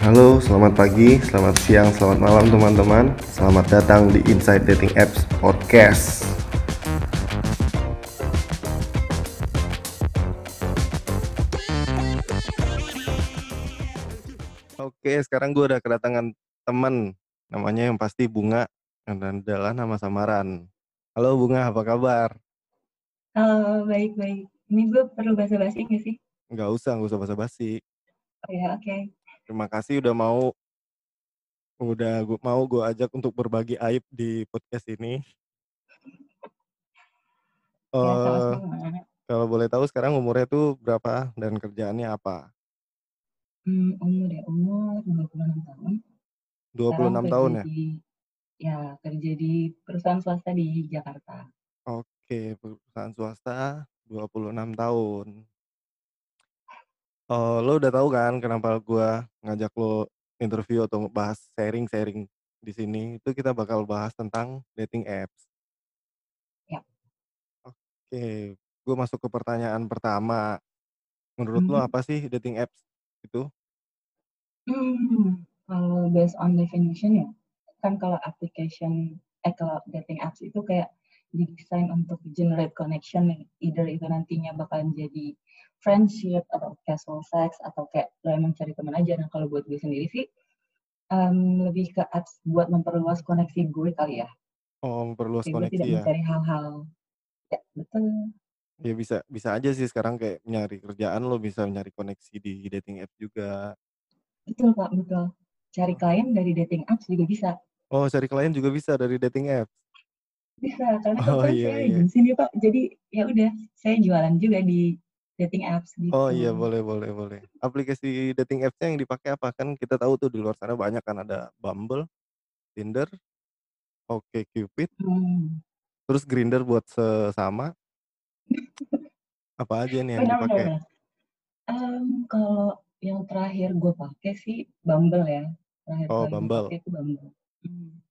Halo, selamat pagi, selamat siang, selamat malam teman-teman. Selamat datang di Inside Dating Apps Podcast. Oke, sekarang gue udah kedatangan teman, namanya yang pasti Bunga, dan adalah nama samaran. Halo Bunga, apa kabar? Halo, baik-baik. Ini gue perlu basa-basi nggak sih? Nggak usah, nggak usah basa-basi. Oh ya, oke. Terima kasih udah mau udah gua mau gue ajak untuk berbagi aib di podcast ini. Ya, kalau boleh tahu sekarang umurnya tuh berapa dan kerjaannya apa? Mmm, umur ya, umur 26 tahun. Sekarang 26 kerja tahun ya? di ya kerja di perusahaan swasta di Jakarta. Oke, perusahaan swasta 26 tahun. Eee, lo udah tahu kan kenapa gua ngajak lo interview atau ngebahas sharing-sharing di sini, itu kita bakal bahas tentang dating apps. Ya. Oke, gue masuk ke pertanyaan pertama. Menurut lo Mhm. apa sih dating apps itu? Mmm, kalau based on definition ya, kan kalau application eh, kalau dating apps itu kayak didesain untuk generate connection nih, either itu nantinya bakalan jadi friendship atau casual sex atau kayak lo emang cari temen aja. Nah, kalau buat gue sendiri sih, mmm, lebih ke apps buat memperluas koneksi gue kali ya. Oh, memperluas gue koneksi tidak ya? mencari hal-hal ya, betul. Ya bisa bisa aja sih sekarang kayak nyari kerjaan lo bisa nyari koneksi di dating app juga. Betul, Kak, betul. Cari Oh. klien dari dating apps juga bisa. Oh, cari klien juga bisa dari dating apps? Bisa, karena Oh, kebetulan iya saya iya. agensi nih, Pak. Jadi ya udah, saya jualan juga di dating apps Oh gitu. iya, boleh boleh boleh. Aplikasi dating apps-nya yang dipakai apa? Kan kita tahu tuh di luar sana banyak kan ada Bumble, Tinder, OkCupid Mmm. terus Grindr buat sesama. Apa aja nih yang Benar dipakai? benar. Mmm, kalau yang terakhir gue pakai sih Bumble ya, terakhir Oh, Bumble. itu Bumble. Mmm.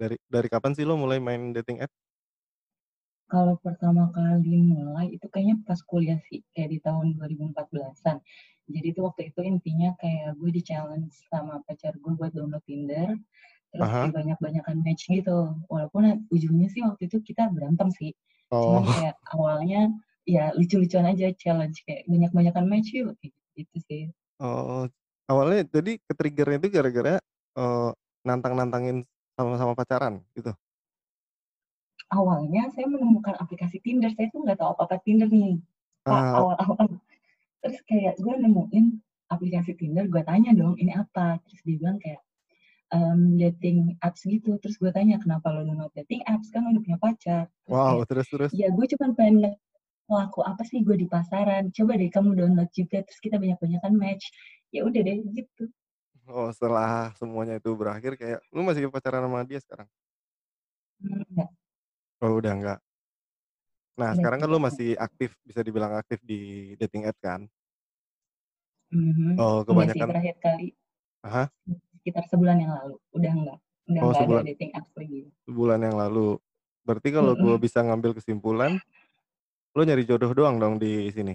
Dari dari kapan sih lo mulai main dating app? Kalau pertama kali mulai itu kayaknya pas kuliah sih, kayak di tahun 2014-an. Jadi itu waktu itu intinya kayak gue di-challenge sama pacar gue buat download Tinder, terus kayak banyak-banyakan match gitu. Walaupun ujungnya sih waktu itu kita berantem sih. Cuman Oh. kayak awalnya ya lucu-lucuan aja challenge kayak banyak-banyakan match yuk, kayak gitu sih. Oh, awalnya jadi ke-trigger-nya itu gara-gara, eee, nantang-nantangin sama-sama pacaran gitu? Awalnya saya menemukan aplikasi Tinder, saya tuh nggak tahu apa-apa Tinder nih, Kak, Ah, awal-awal. Terus kayak gue nemuin aplikasi Tinder, gue tanya dong, "Ini apa?" Terus dia bilang kayak, mmm, dating apps gitu. Terus gue tanya, "Kenapa lo download dating apps? Kan lo udah punya pacar." Terus Wow, kayak, terus terus? "Ya gue cuman pengen laku apa sih gue di pasaran, coba deh kamu download juga, terus kita banyak-banyakan match." Ya udah deh gitu. Oh, setelah semuanya itu berakhir kayak lu masih pacaran sama dia sekarang? Enggak. Oh, udah enggak. Nah, Udah sekarang kan lu masih aktif, bisa dibilang aktif di dating apps kan? Mhm. Oh, sih, kebanyakan terakhir kali ah hah? sekitar sebulan yang lalu, udah enggak. Udah Oh, enggak ada sebulan dating apps lagi. sebulan yang lalu. Berarti kalau gua Mhm. bisa ngambil kesimpulan, lu nyari jodoh doang dong di sini?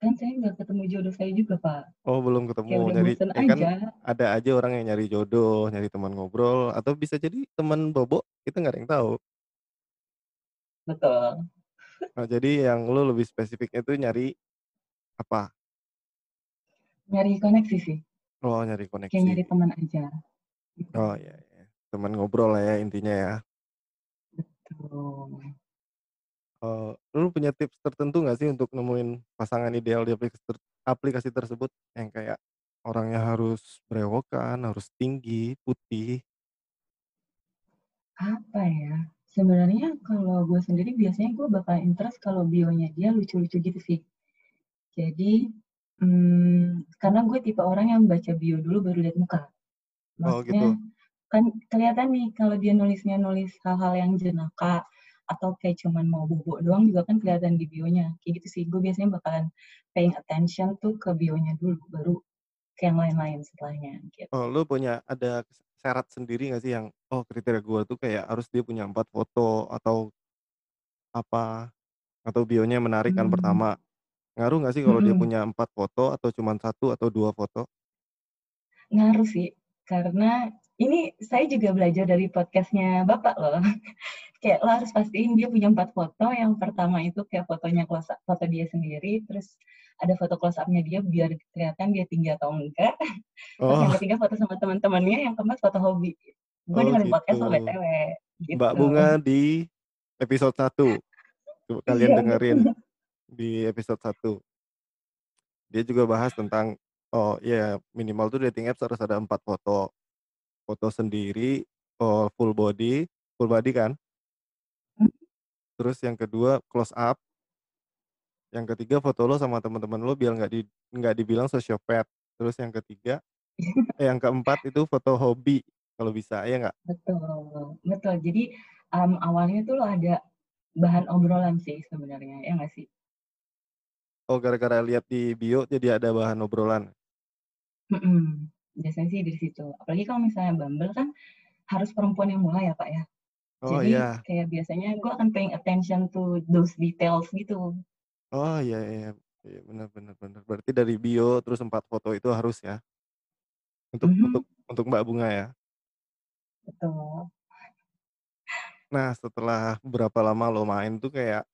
Kan saya nggak ketemu jodoh saya juga, Pak. Oh, belum Kayak ketemu. udah Nyari bosen ya kan aja. ada aja orang yang nyari jodoh, nyari teman ngobrol, atau bisa jadi teman bobo, kita nggak ada yang tahu. Betul. Oh, jadi yang lu lebih spesifiknya itu nyari apa? Nyari koneksi sih. Oh, nyari Kayak nyari koneksi. teman aja. Oh, iya iya. Teman ngobrol lah ya intinya ya? Betul. Eee, lu punya tips tertentu nggak sih untuk nemuin pasangan ideal di aplikasi ter aplikasi tersebut? Yang kayak orangnya harus brewokan, harus tinggi, putih? Apa ya, sebenarnya kalau gue sendiri biasanya gue bakal interest kalau bio-nya dia lucu-lucu gitu sih. Jadi, mmm, karena gue tipe orang yang baca bio dulu baru lihat muka. Oh, Maksudnya gitu? kan kelihatan nih kalau dia nulisnya nulis hal-hal yang jenaka atau kayak cuman mau bobo doang juga kan kelihatan di bio-nya, kayak gitu sih. Gue biasanya bakalan paying attention tuh ke bio-nya dulu, baru ke yang lain-lain setelahnya, Oh, gitu. lu punya ada syarat sendiri nggak sih yang, "Oh, kriteria gua tuh kayak harus dia punya 4 foto," atau apa, atau bio-nya menarik kan Mmm. pertama, Ngaruh nggak sih kalau dia Mhm. punya 4 foto atau cuman 1 atau 2 foto? Ngaruh sih, karena ini saya juga belajar dari podcast-nya Bapak loh. Kayak lo harus pastiin dia punya 4 foto, yang pertama itu kayak fotonya close up, foto dia sendiri, terus ada foto close up-nya dia biar kelihatan dia tinggi atau enggak. Terus yang Oh. ketiga foto sama teman-temannya, yang keempat foto hobi. Gue Oh dengerin gitu. podcast lo BTW, Mbak gitu. Bunga di episode 1. Coba kalian Iya, dengerin di episode 1. Dia juga bahas tentang, oh iya minimal tuh dating apps harus ada 4 foto. Foto sendiri, eee, full body full body kan? Terus yang kedua close up. Yang ketiga foto lo sama temen-temen lo biar nggak di nggak dibilang sosiopat. Terus yang ketiga eh, yang keempat itu foto hobi kalau bisa, iya nggak? Betul betul. Jadi, mmm, awalnya tuh lo ada bahan obrolan sih sebenarnya, ya nggak sih? Oh gara-gara lihat di bio jadi ada bahan obrolan? Mhm, biasanya sih dari situ. Apalagi kalau misalnya Bumble kan harus perempuan yang mulai ya, Kak, ya. Oh Jadi iya. kayak biasanya gue akan paying attention to those details gitu. Oh iya iya. Iya bener bener bener. Berarti dari bio terus 4 foto itu harus ya? Untuk untuk Mhm. untuk Mbak Bunga ya? Betul. Nah setelah berapa lama lo main tuh kayak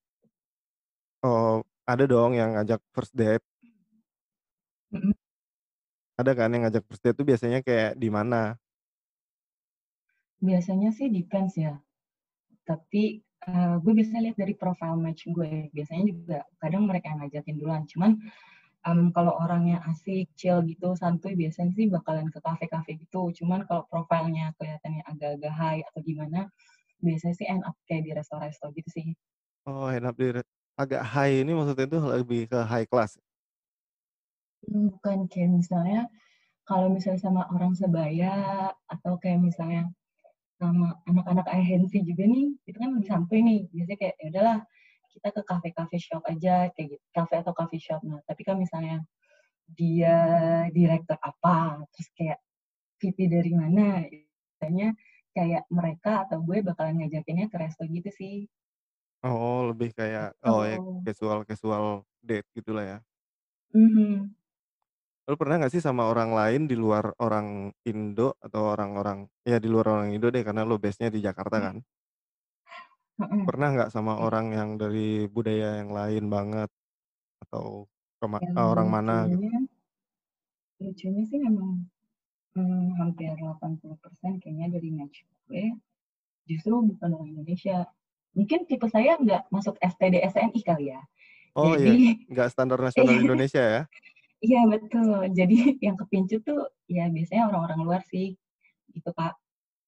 oh, ada dong yang ngajak first date? Mhm. Ada kan yang ngajak first date tuh biasanya kayak di mana? Biasanya sih depends ya. Tapi, eee, gue biasanya lihat dari profile match gue. Biasanya juga kadang mereka yang ngajakin duluan. Cuman, mmm, kalau orangnya asik, chill gitu, santuy, biasanya sih bakalan ke kafe-kafe gitu. Cuman kalau profilnya kelihatannya agak-agak high atau gimana, biasanya sih end up kayak di resto-resto gitu sih. Oh end up di agak high ini maksudnya itu lebih ke high class? Mmm, bukan. Kayak misalnya, kalau misalnya sama orang sebaya atau kayak misalnya sama anak-anak agensi juga nih, itu kan lebih santuy nih. Biasanya kayak, ya udahlah kita ke kafe-kafe shop aja kayak gitu, kafe atau coffee shop. Nah, tapi kalau misalnya dia direktur apa, terus kayak VP dari mana, biasanya kayak mereka atau gue bakalan ngajakinnya ke resto gitu sih. Oh lebih kayak oh ya Gitu. casual-casual date gitulah ya? Mhm. Lo pernah nggak sih sama orang lain di luar orang Indo atau orang-orang ya di luar orang Indo deh karena lo base-nya di Jakarta Mmm. kan? Heeh. Pernah nggak sama Iya. orang yang dari budaya yang lain banget atau kema Yang eee, orang mana gitu? lucunya lucunya sih memang, mmm, hampir 80% kayaknya dari match gue, justru bukan orang Indonesia. Mungkin tipe saya nggak masuk STD/SNI kali ya. Oh iya, Jadi nggak standar nasional Indonesia ya? Iya betul. Jadi yang kepincut tuh ya biasanya orang-orang luar sih, gitu, Kak.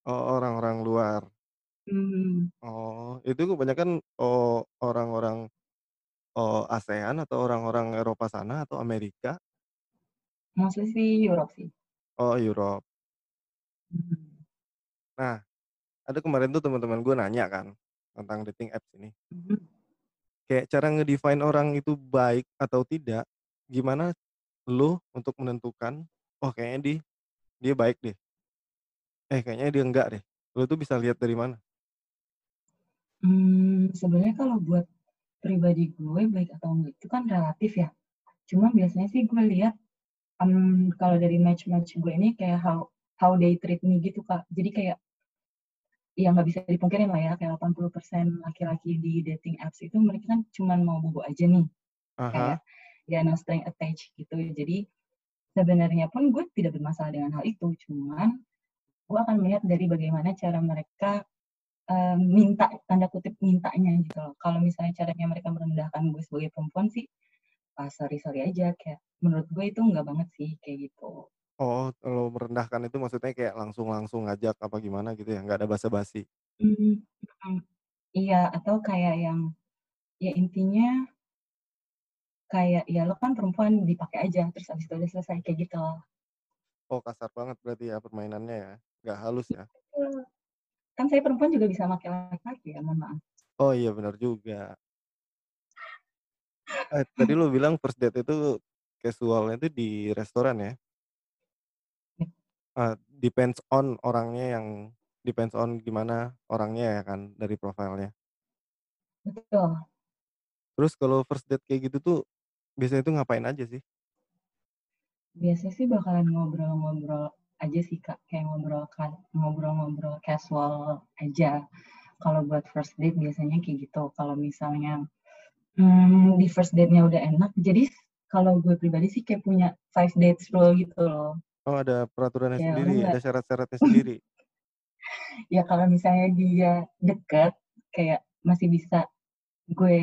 Oh orang-orang luar. Mmm. Oh, itu kebanyakan, oh orang-orang, oh ASEAN atau orang-orang Eropa sana atau Amerika? Mostly sih Europe sih. Oh Europe. Mhm. Nah, ada kemarin tuh temen-temen gue nanya kan, tentang dating apps ini. Mhm. Kayak cara nge-define orang itu baik atau tidak, gimana lu untuk menentukan, oh kayaknya di dia baik deh. Eh kayaknya dia enggak deh. Lu tuh bisa lihat dari mana? Mmm, sebenarnya kalau buat pribadi gue baik atau enggak itu kan relatif ya. Cuma biasanya sih gue lihat, mmm, kalau dari match-match gue ini kayak how how they treat me gitu, Kak. Jadi kayak ya nggak bisa dipungkirin lah ya, kayak 80% laki-laki di dating apps itu mereka kan cuman mau bobo aja nih. Ah Kayak. Ya no string attached gitu. Jadi sebenarnya pun gue tidak bermasalah dengan hal itu. Cuman gue akan melihat dari bagaimana cara mereka, eee, minta, tanda kutip "mintanya" gitu loh. Kalau misalnya caranya mereka merendahkan gue sebagai perempuan sih, ah sorry-sorry aja, kayak menurut gue itu enggak banget sih, kayak gitu. Oh, kalau merendahkan itu maksudnya kayak langsung-langsung ngajak apa gimana gitu ya, nggak ada basa-basi? Mmm, mhm. Iya, atau kayak yang, ya intinya kayak, "Ya lo kan perempuan, dipakai aja," terus habis itu udah selesai, kayak gitu. Oh kasar banget berarti ya permainannya ya, nggak halus ya? Kan saya perempuan juga bisa make laki-laki ya, mohon maaf. Oh iya bener juga. Eh, tadi lu bilang first date itu casual-nya itu di restoran ya? Eee, depends on orangnya yang depends on gimana orangnya ya kan dari profile-nya? Betul. Terus kalau first date kayak gitu tuh Biasanya itu ngapain aja sih? Biasanya sih bakalan ngobrol-ngobrol aja sih, Kak, kayak ngobrol kan ngobrol-ngobrol casual aja. Kalau buat first date biasanya kayak gitu. Kalau misalnya, mmm, di first date-nya udah enak, jadi kalau gue pribadi sih kayak punya five dates rule gitu loh. Oh, ada peraturannya Ya sendiri, nggak ada syarat-syaratnya sendiri? Ya kalau misalnya dia deket, kayak masih bisa gue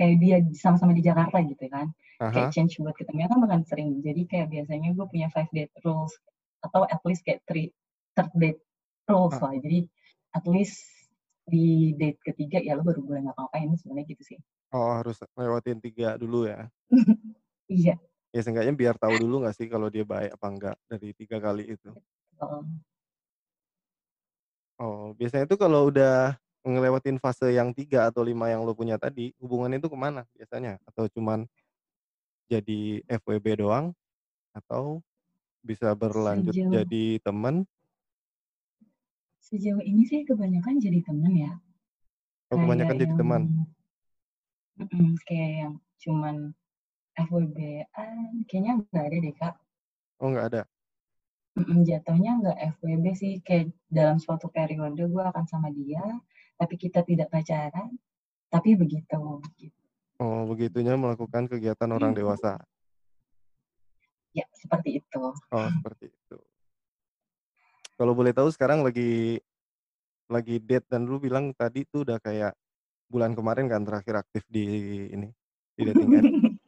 kayak dia sama-sama di Jakarta gitu kan, Ah kayak change buat ketemunya kan bakalan sering. Jadi kayak biasanya gue punya five date rules atau at least kayak three third date rules Ah. lah. Jadi at least di date ketiga ya lu baru boleh ngapa-ngapain, sebenarnya gitu sih. Oh, harus lewatin 3 dulu ya? Iya. Ya seenggaknya biar tahu dulu nggak sih kalau dia baik apa enggak dari 3 kali itu? Oh, biasanya tuh kalau udah ngelewatin fase yang 3 atau 5 yang lu punya tadi, hubungannya itu ke mana biasanya? Atau cuman jadi FWB doang? Atau bisa berlanjut Sejauh jadi temen? Sejauh ini sih kebanyakan jadi temen ya. Oh, kebanyakan Kayak jadi yang teman? mhm, kayak yang cuman FWB-an kayaknya nggak ada deh, Kak. Oh, nggak ada? Jatuhnya nggak FWB sih, kayak dalam suatu periode gue akan sama dia, tapi kita tidak pacaran, tapi begitu, gitu. Oh, begitunya melakukan kegiatan orang dewasa? Ya, seperti itu. Oh, seperti itu. Kalau boleh tahu sekarang lagi lagi date dan lu bilang tadi tuh udah kayak bulan kemarin kan terakhir aktif di ini, di dating app?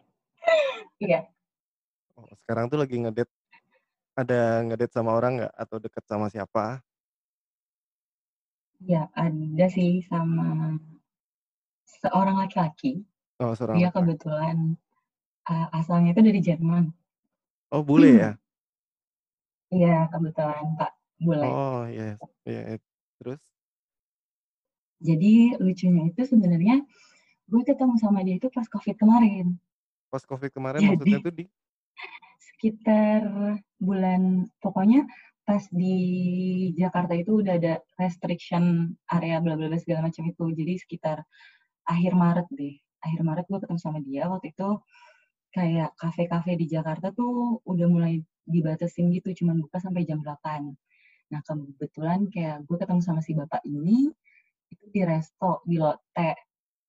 Iya. Oh, sekarang tuh lagi ngedate ada ngedate sama orang nggak? Atau deket sama siapa? Iya, ada sih sama seorang laki-laki. Oh, seorang Dia laki-laki. kebetulan, eee, asalnya itu dari Jerman. Oh, bule ya? Iya, kebetulan, Kak, bule. Oh, yes. Iya, it terus? Jadi lucunya itu sebenarnya gue ketemu sama dia itu pas Covid kemarin. Pas Covid kemarin maksudnya Jadi tuh di? sekitar bulan pokoknya pas di Jakarta itu udah ada restriction area bla bla bla segala macam itu. Jadi sekitar akhir Maret deh, akhir Maret gue ketemu sama dia waktu itu kayak kafe-kafe di Jakarta tuh udah mulai dibatasin gitu, cuman buka sampai jam 8. Nah, kebetulan kayak gue ketemu sama si bapak ini, itu di resto, di Lotte,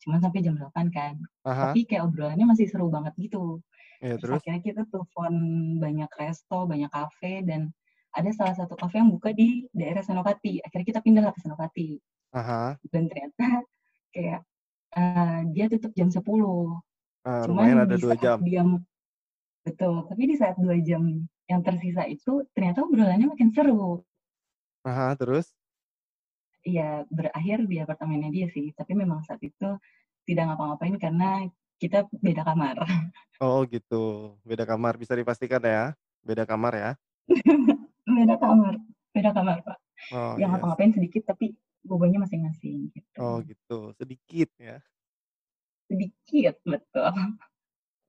cuman sampai jam 8 kan. Ah hah. Tapi kayak obrolannya masih seru banget gitu. Iya, Terus terus? akhirnya kita telepon banyak resto, banyak kafe, dan ada salah satu kafe yang buka di daerah Senopati. Akhirnya kita pindah ke Senopati. Ah hah. Dan ternyata kayak, eee, dia tutup jam 10. Ah, lumayan Cuman ada di 2 saat jam. dia betul, tapi di saat 2 jam yang tersisa itu ternyata obrolannya makin seru. Ah hah, terus? Iya, berakhir di apartemennya dia sih, tapi memang saat itu tidak ngapa-ngapain karena kita beda kamar. Oh, gitu. Beda kamar, bisa dipastikan ya? Beda kamar ya? Beda kamar beda kamar, Pak. Oh, Yang iya. ngapa-ngapain sedikit tapi bobonya masing-masing, Oh, gitu. gitu. Sedikit ya? Sedikit, betul.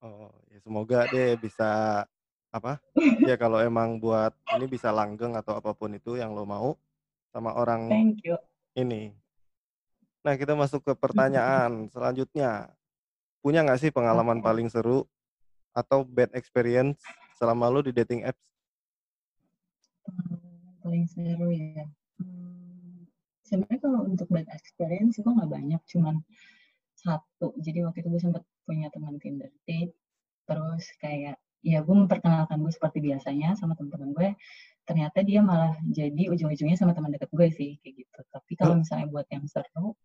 Oh, ya semoga deh bisa apa, ya kalau emang buat ini bisa langgeng atau apa pun itu yang lo mau sama orang Thank you. ini. Nah, kita masuk ke pertanyaan selanjutnya. Punya nggak sih pengalaman paling seru atau bad experience selama lo di dating apps? Paling seru ya, mmm, sebenarnya kalau untuk bad experience itu nggak banyak, cuman 1. Jadi waktu itu gue sempet punya teman Tinder date, terus kayak ya gue memperkenalkan gue seperti biasanya sama temen-temen gue, ternyata dia malah jadi ujung-ujungnya sama teman dekat gue sih, kayak gitu. Tapi kalau misalnya buat yang seru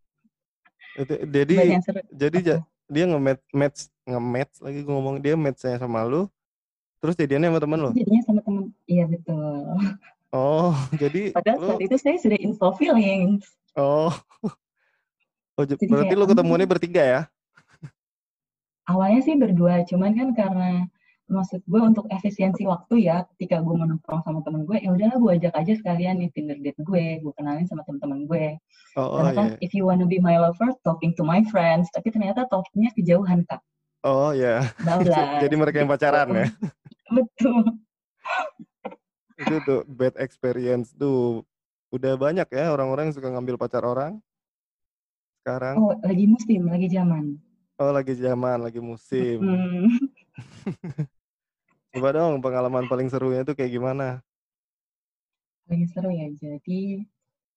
jadi yang seru jadi apa? dia nge-match match nge-match lagi gue ngomong, dia match-nya sama lu, terus jadiannya sama temen lo? jadinya sama temen iya betul. Oh, jadi Padahal saat itu saya sudah in full feelings. Oh. Oh, ja Jadi berarti kayak, lu ketemuannya bertiga ya? Awalnya sih berdua, cuman kan karena maksud gue untuk efisiensi waktu ya, ketika gue nongkrong sama temen gue, ya udahlah gue ajak aja sekalian nih Tinder date gue, gue kenalin sama temen-temen gue. Oh, Karena kan iya. if you wanna be my lover, talking to my friends, tapi ternyata talk-nya kejauhan, Kak. Oh, ya. Bablas, Jadi mereka yang pacaran ya? Betul. Itu tuh bad experience tuh, udah banyak ya orang-orang yang suka ngambil pacar orang? Sekarang? Oh, lagi musim, lagi zaman. Oh, lagi zaman, lagi musim. Mhm. Coba dong pengalaman paling serunya itu kayak gimana? Paling seru ya, jadi,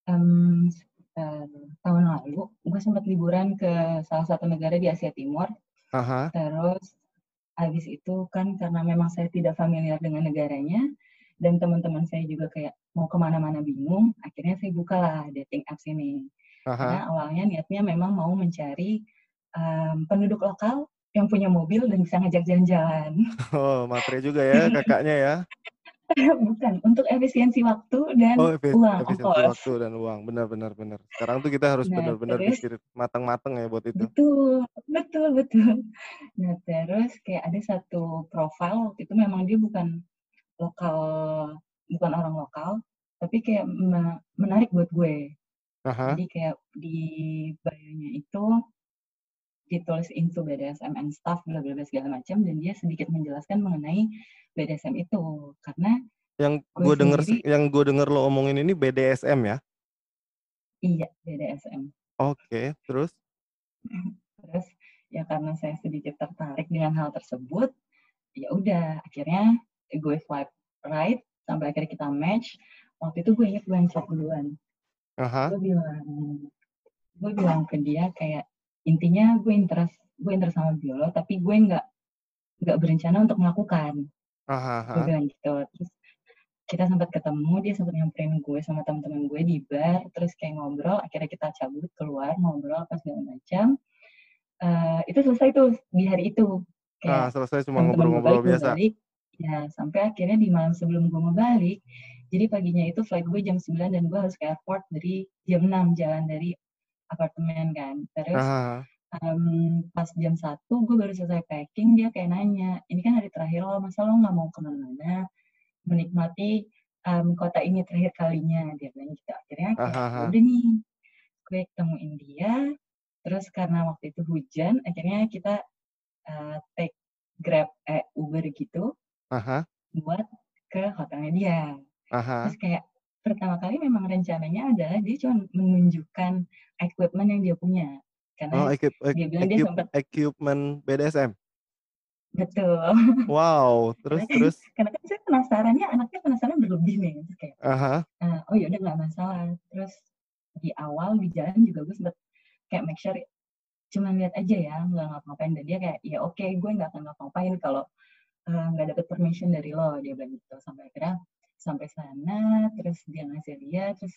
mmm, sekitar tahun lalu, gue sempet liburan ke salah satu negara di Asia Timur. Ah hah. Terus habis itu kan karena memang saya tidak familiar dengan negaranya dan teman-teman saya juga kayak mau ke mana-mana bingung, akhirnya saya bukalah dating apps ini. Ah hah. Karena awalnya niatnya memang mau mencari, mmm, penduduk lokal yang punya mobil dan bisa ngajak jalan-jalan. Oh, matre juga ya Kakaknya ya. Bukan, untuk efisiensi waktu dan Oh, efis uang, efisiensi waktu dan uang, benar benar benar. Sekarang tuh kita harus Nah, benar-benar terus mikir mateng-mateng ya buat itu. Betul, betul betul. Nah, terus kayak ada satu profile waktu itu memang dia bukan lokal bukan orang lokal, tapi kayak me menarik buat gue. Ah hah. Jadi kayak di bio-nya itu ditulis into BDSM and stuff bla bla bla segala macam dan dia sedikit menjelaskan mengenai BDSM itu. Karena Yang gue denger sendiri yang gue denger lo omongin ini BDSM ya? Iya, BDSM. Oke, terus? Terus ya karena saya sedikit tertarik dengan hal tersebut, ya udah akhirnya gue swipe right sampai akhirnya kita match. Waktu itu gue inget gue yang chat duluan. Ah hah. Gue bilang gue bilang ke dia kayak, intinya gue interest gue interest sama bio lo, tapi gue nggak nggak berencana untuk melakukan. Ah hah Gue bilang gitu. Terus kita sempat ketemu, dia sempat nyamperin gue sama teman-teman gue di bar, terus kayak ngobrol, akhirnya kita cabut keluar, ngobrol apa segala macam. Eee, itu selesai tuh di hari itu. Ah, Kayak selesai cuma ngobrol-ngobrol biasa? balik, ya sampai akhirnya di malam sebelum gue mau balik, jadi paginya itu flight gue jam 9.00 dan gue harus ke airport dari jam 6.00 jalan dari apartemen kan. Terus, hah. mmm, pas jam 1.00 gue baru selesai packing, dia kayak nanya, "Ini kan hari terakhir lo, masa lo nggak mau ke mana-mana, menikmati, mmm, kota ini terakhir kalinya?" Dia bilang gitu. Akhirnya kayak ya udah nih, gue ketemuin dia, terus karena waktu itu hujan, akhirnya kita, eee, take Grab eh, Uber gitu Ah hah. buat ke hotelnya dia. Ah Terus kayak pertama kali memang rencananya adalah dia cuman menunjukkan equipment yang dia punya. Oh, Karena equip ek dia bilang dia equip sempet equipment BDSM? Betul. Wow, terus kan terus? karena kan saya penasarannya anaknya penasaran berlebih nih, terus kayak, Ah hah. eee, "Oh ya udah nggak masalah." Terus di awal di jalan juga gue sempet kayak make sure cuman lihat aja ya, nggak ngapa-ngapain dan dia kayak, "Ya oke, gue nggak akan ngapa-ngapain kalau, eee, nggak dapet permission dari lo," dia bilang gitu. Sampai akhirnya sampai sana, terus dia ngasih lihat, terus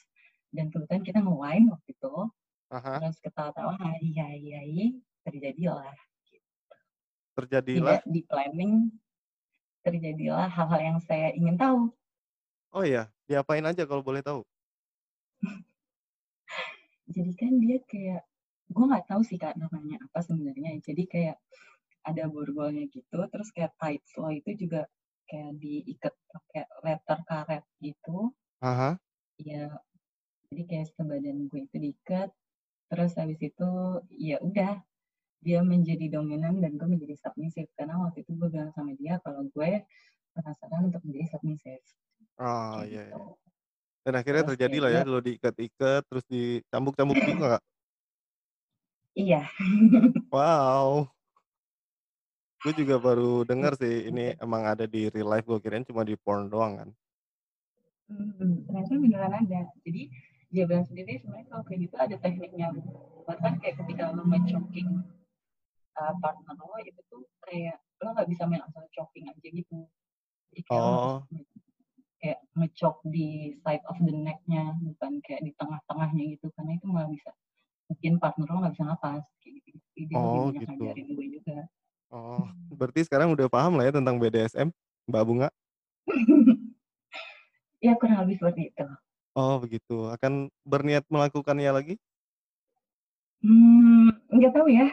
dan kebetulan kita nge-wine waktu itu, Ah hah. terus ketawa-tawa, hahi-hahi-hahi, terjadilah gitu. Terjadilah? Tidak di-planning, terjadilah hal-hal yang saya ingin tahu. Oh iya? Diapain aja kalau boleh tahu? Jadi kan dia kayak gue nggak tahu sih Kak namanya apa sebenarnya. Jadi kayak ada borgolnya gitu, terus kayak tights lo itu juga kayak diikat pakai letter karet gitu. Ah hah. Iya, jadi kayak sebadan gue itu diikat, terus habis itu ya udah, dia menjadi dominan dan gue menjadi submissive. Karena waktu itu gue bilang sama dia kalau gue penasaran untuk menjadi submissive, Oh, iya gitu. iya. Dan akhirnya Terus kayak terjadilah ya, lo diikat-ikat, terus dicambuk-cambuk juga nggak? Iya. Wow. Gue juga baru Iya, denger sih, ini oke. emang ada di real life, gue kirain cuma di porn doang kan. Mhm, ternyata beneran ada. Jadi dia bilang sendiri sebenarnya kalau kayak gitu ada tekniknya. Bahkan kayak ketika lo nge-choking, eee, partner lo, itu tuh kayak lo nggak bisa main asal choking aja gitu. Jadi Oh. kayak nge-choke di side of the neck-nya, bukan kayak di tengah-tengahnya gitu, karena itu malah bisa bikin partner lo nggak bisa napas, kayak gitu. Jadi dia lebih Oh, gitu. ngajarin gue juga. Oh, berarti sekarang udah paham lah ya tentang BDSM, Mbak Bunga? Iya, kurang lebih seperti itu. Oh, begitu. Akan berniat melakukannya lagi? Mmm, nggak tahu ya,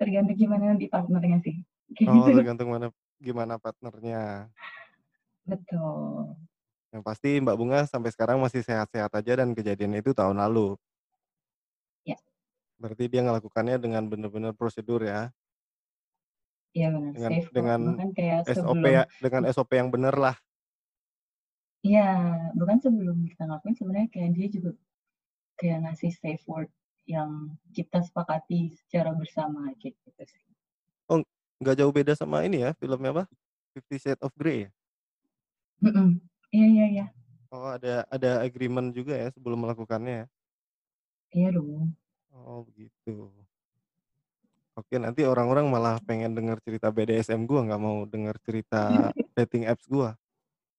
tergantung gimana nanti partnernya sih, kayak Oh, gitu. tergantung mana gimana partnernya. Betul. Yang pasti Mbak Bunga sampai sekarang masih sehat-sehat aja dan kejadian itu tahun lalu? Ya. Berarti dia ngelakukannya dengan bener-bener prosedur ya? Iya bener, Dengan safe dengan Bahkan kayak SOP sebelum ya dengan SOP yang bener lah. Iya, bahkan sebelum kita ngelakuin sebenarnya kayak dia juga kayak ngasih safe word yang kita sepakati secara bersama, kayak gitu sih. Oh, nggak jauh beda sama ini ya, filmnya apa, Fifty Shades of Grey ya? Iya iya iya. Oh, ada ada agreement juga ya sebelum melakukannya ya? Iya dong. Oh, begitu. Oke, nanti orang-orang malah pengen denger cerita BDSM gua, nggak mau denger cerita dating apps gua.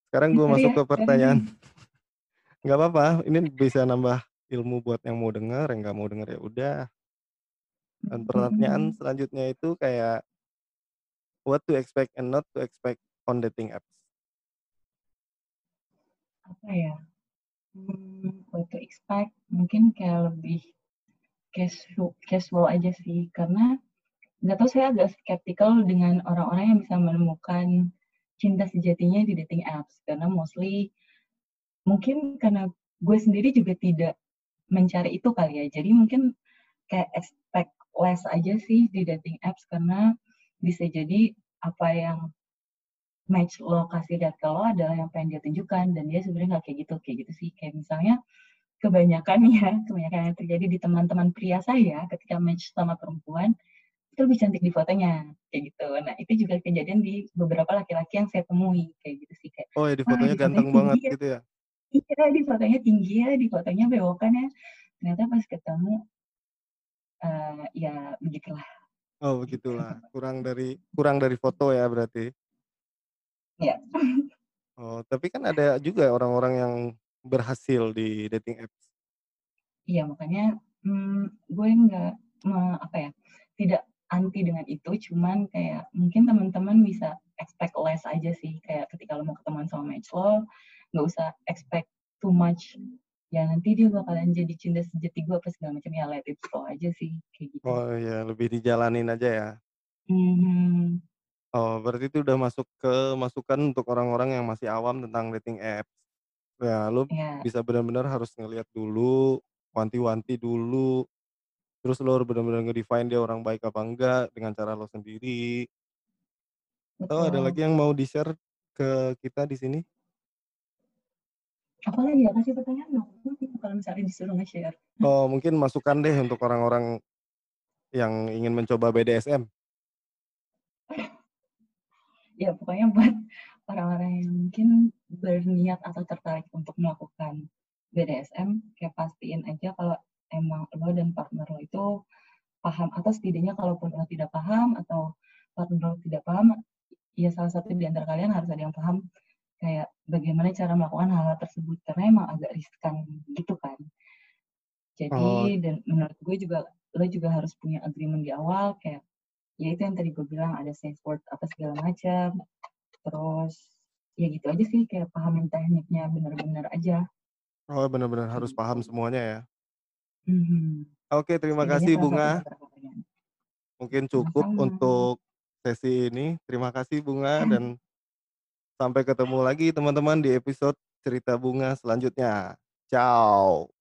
Sekarang Ya gua cari masuk ke cari pertanyaan nggak papa, ini bisa nambah ilmu buat yang mau denger, yang nggak mau denger ya udah. Dan pertanyaan selanjutnya itu kayak what to expect and not to expect on dating apps? Apa ya, mmm, what to expect, mungkin kayak lebih casu casual aja sih, karena nggak tahu saya agak skeptikal dengan orang-orang yang bisa menemukan cinta sejatinya di dating apps, karena mostly mungkin karena gue sendiri juga tidak mencari itu kali ya, jadi mungkin kayak expect less aja sih di dating apps, karena bisa jadi apa yang match lo kasih lihat ke lo adalah yang pengen dia tunjukkan. Dan dia sebenarnya nggak kayak gitu kayak gitu sih. Kayak misalnya kebanyakan ya, kebanyakan yang terjadi di teman-teman pria saya ketika match sama perempuan, itu lebih cantik di fotonya, kayak gitu. Nah, itu juga kejadian di beberapa laki-laki yang saya temui, kayak gitu sih, kayak, Oh, ya di "Wah, fotonya ganteng tinggi banget ya" gitu ya? iya, "di fotonya tinggi ya, di fotonya bewokan ya." Ternyata pas ketemu eee, ya begitulah, Oh, gitu. begitulah, kurang dari kurang dari foto ya berarti? Iya. Oh, tapi kan ada juga orang-orang yang berhasil di dating apps. Iya, makanya, mmm, gue nggak me apa ya, tidak anti dengan itu, cuman kayak mungkin teman-teman bisa expect less aja sih, kayak ketika lo mau ketemuan sama match lo, nggak usah expect too much, ya nanti dia bakalan jadi cinta sejati gue apa segala macam, ya let it flow aja sih, kayak gitu. Oh, ya lebih dijalanin aja ya? Mhm. Oh, berarti itu udah masuk ke masukan untuk orang-orang yang masih awam tentang dating apps. Ya, lu Iya. bisa benar-benar harus ngelihat dulu, wanti-wanti dulu, terus harus benar-benar nge-define dia orang baik apa enggak dengan cara lo sendiri. Atau ada lagi yang mau di-share ke kita di sini? Apalagi ya? Kasih pertanyaan dong, kalau misalnya disuruh nge-share. Oh, mungkin masukan deh untuk orang-orang yang ingin mencoba BDSM. Ya pokoknya buat orang-orang yang mungkin berniat atau tertarik untuk melakukan BDSM, kayak pastiin aja kalau emang lo dan partner lo itu paham, atau setidaknya kalaupun lo tidak paham atau partner lo tidak paham, ya salah satu di antara kalian harus ada yang paham kayak bagaimana cara melakukan hal-hal tersebut, karena emang agak riskan gitu kan. Oh. Jadi dan menurut gue juga, lo juga harus punya agreement di awal kayak, ya itu yang tadi gue bilang ada safe word apa segala macam, terus ya gitu aja sih, kayak pahamin tekniknya bener-bener aja. Oh, bener-bener Kayak harus gitu. paham semuanya ya? Mhm. Oke, terima kasih Bunga. Mungkin cukup untuk sesi ini. Terima kasih Bunga dan sampai ketemu lagi teman-teman di episode cerita Bunga selanjutnya. Ciao.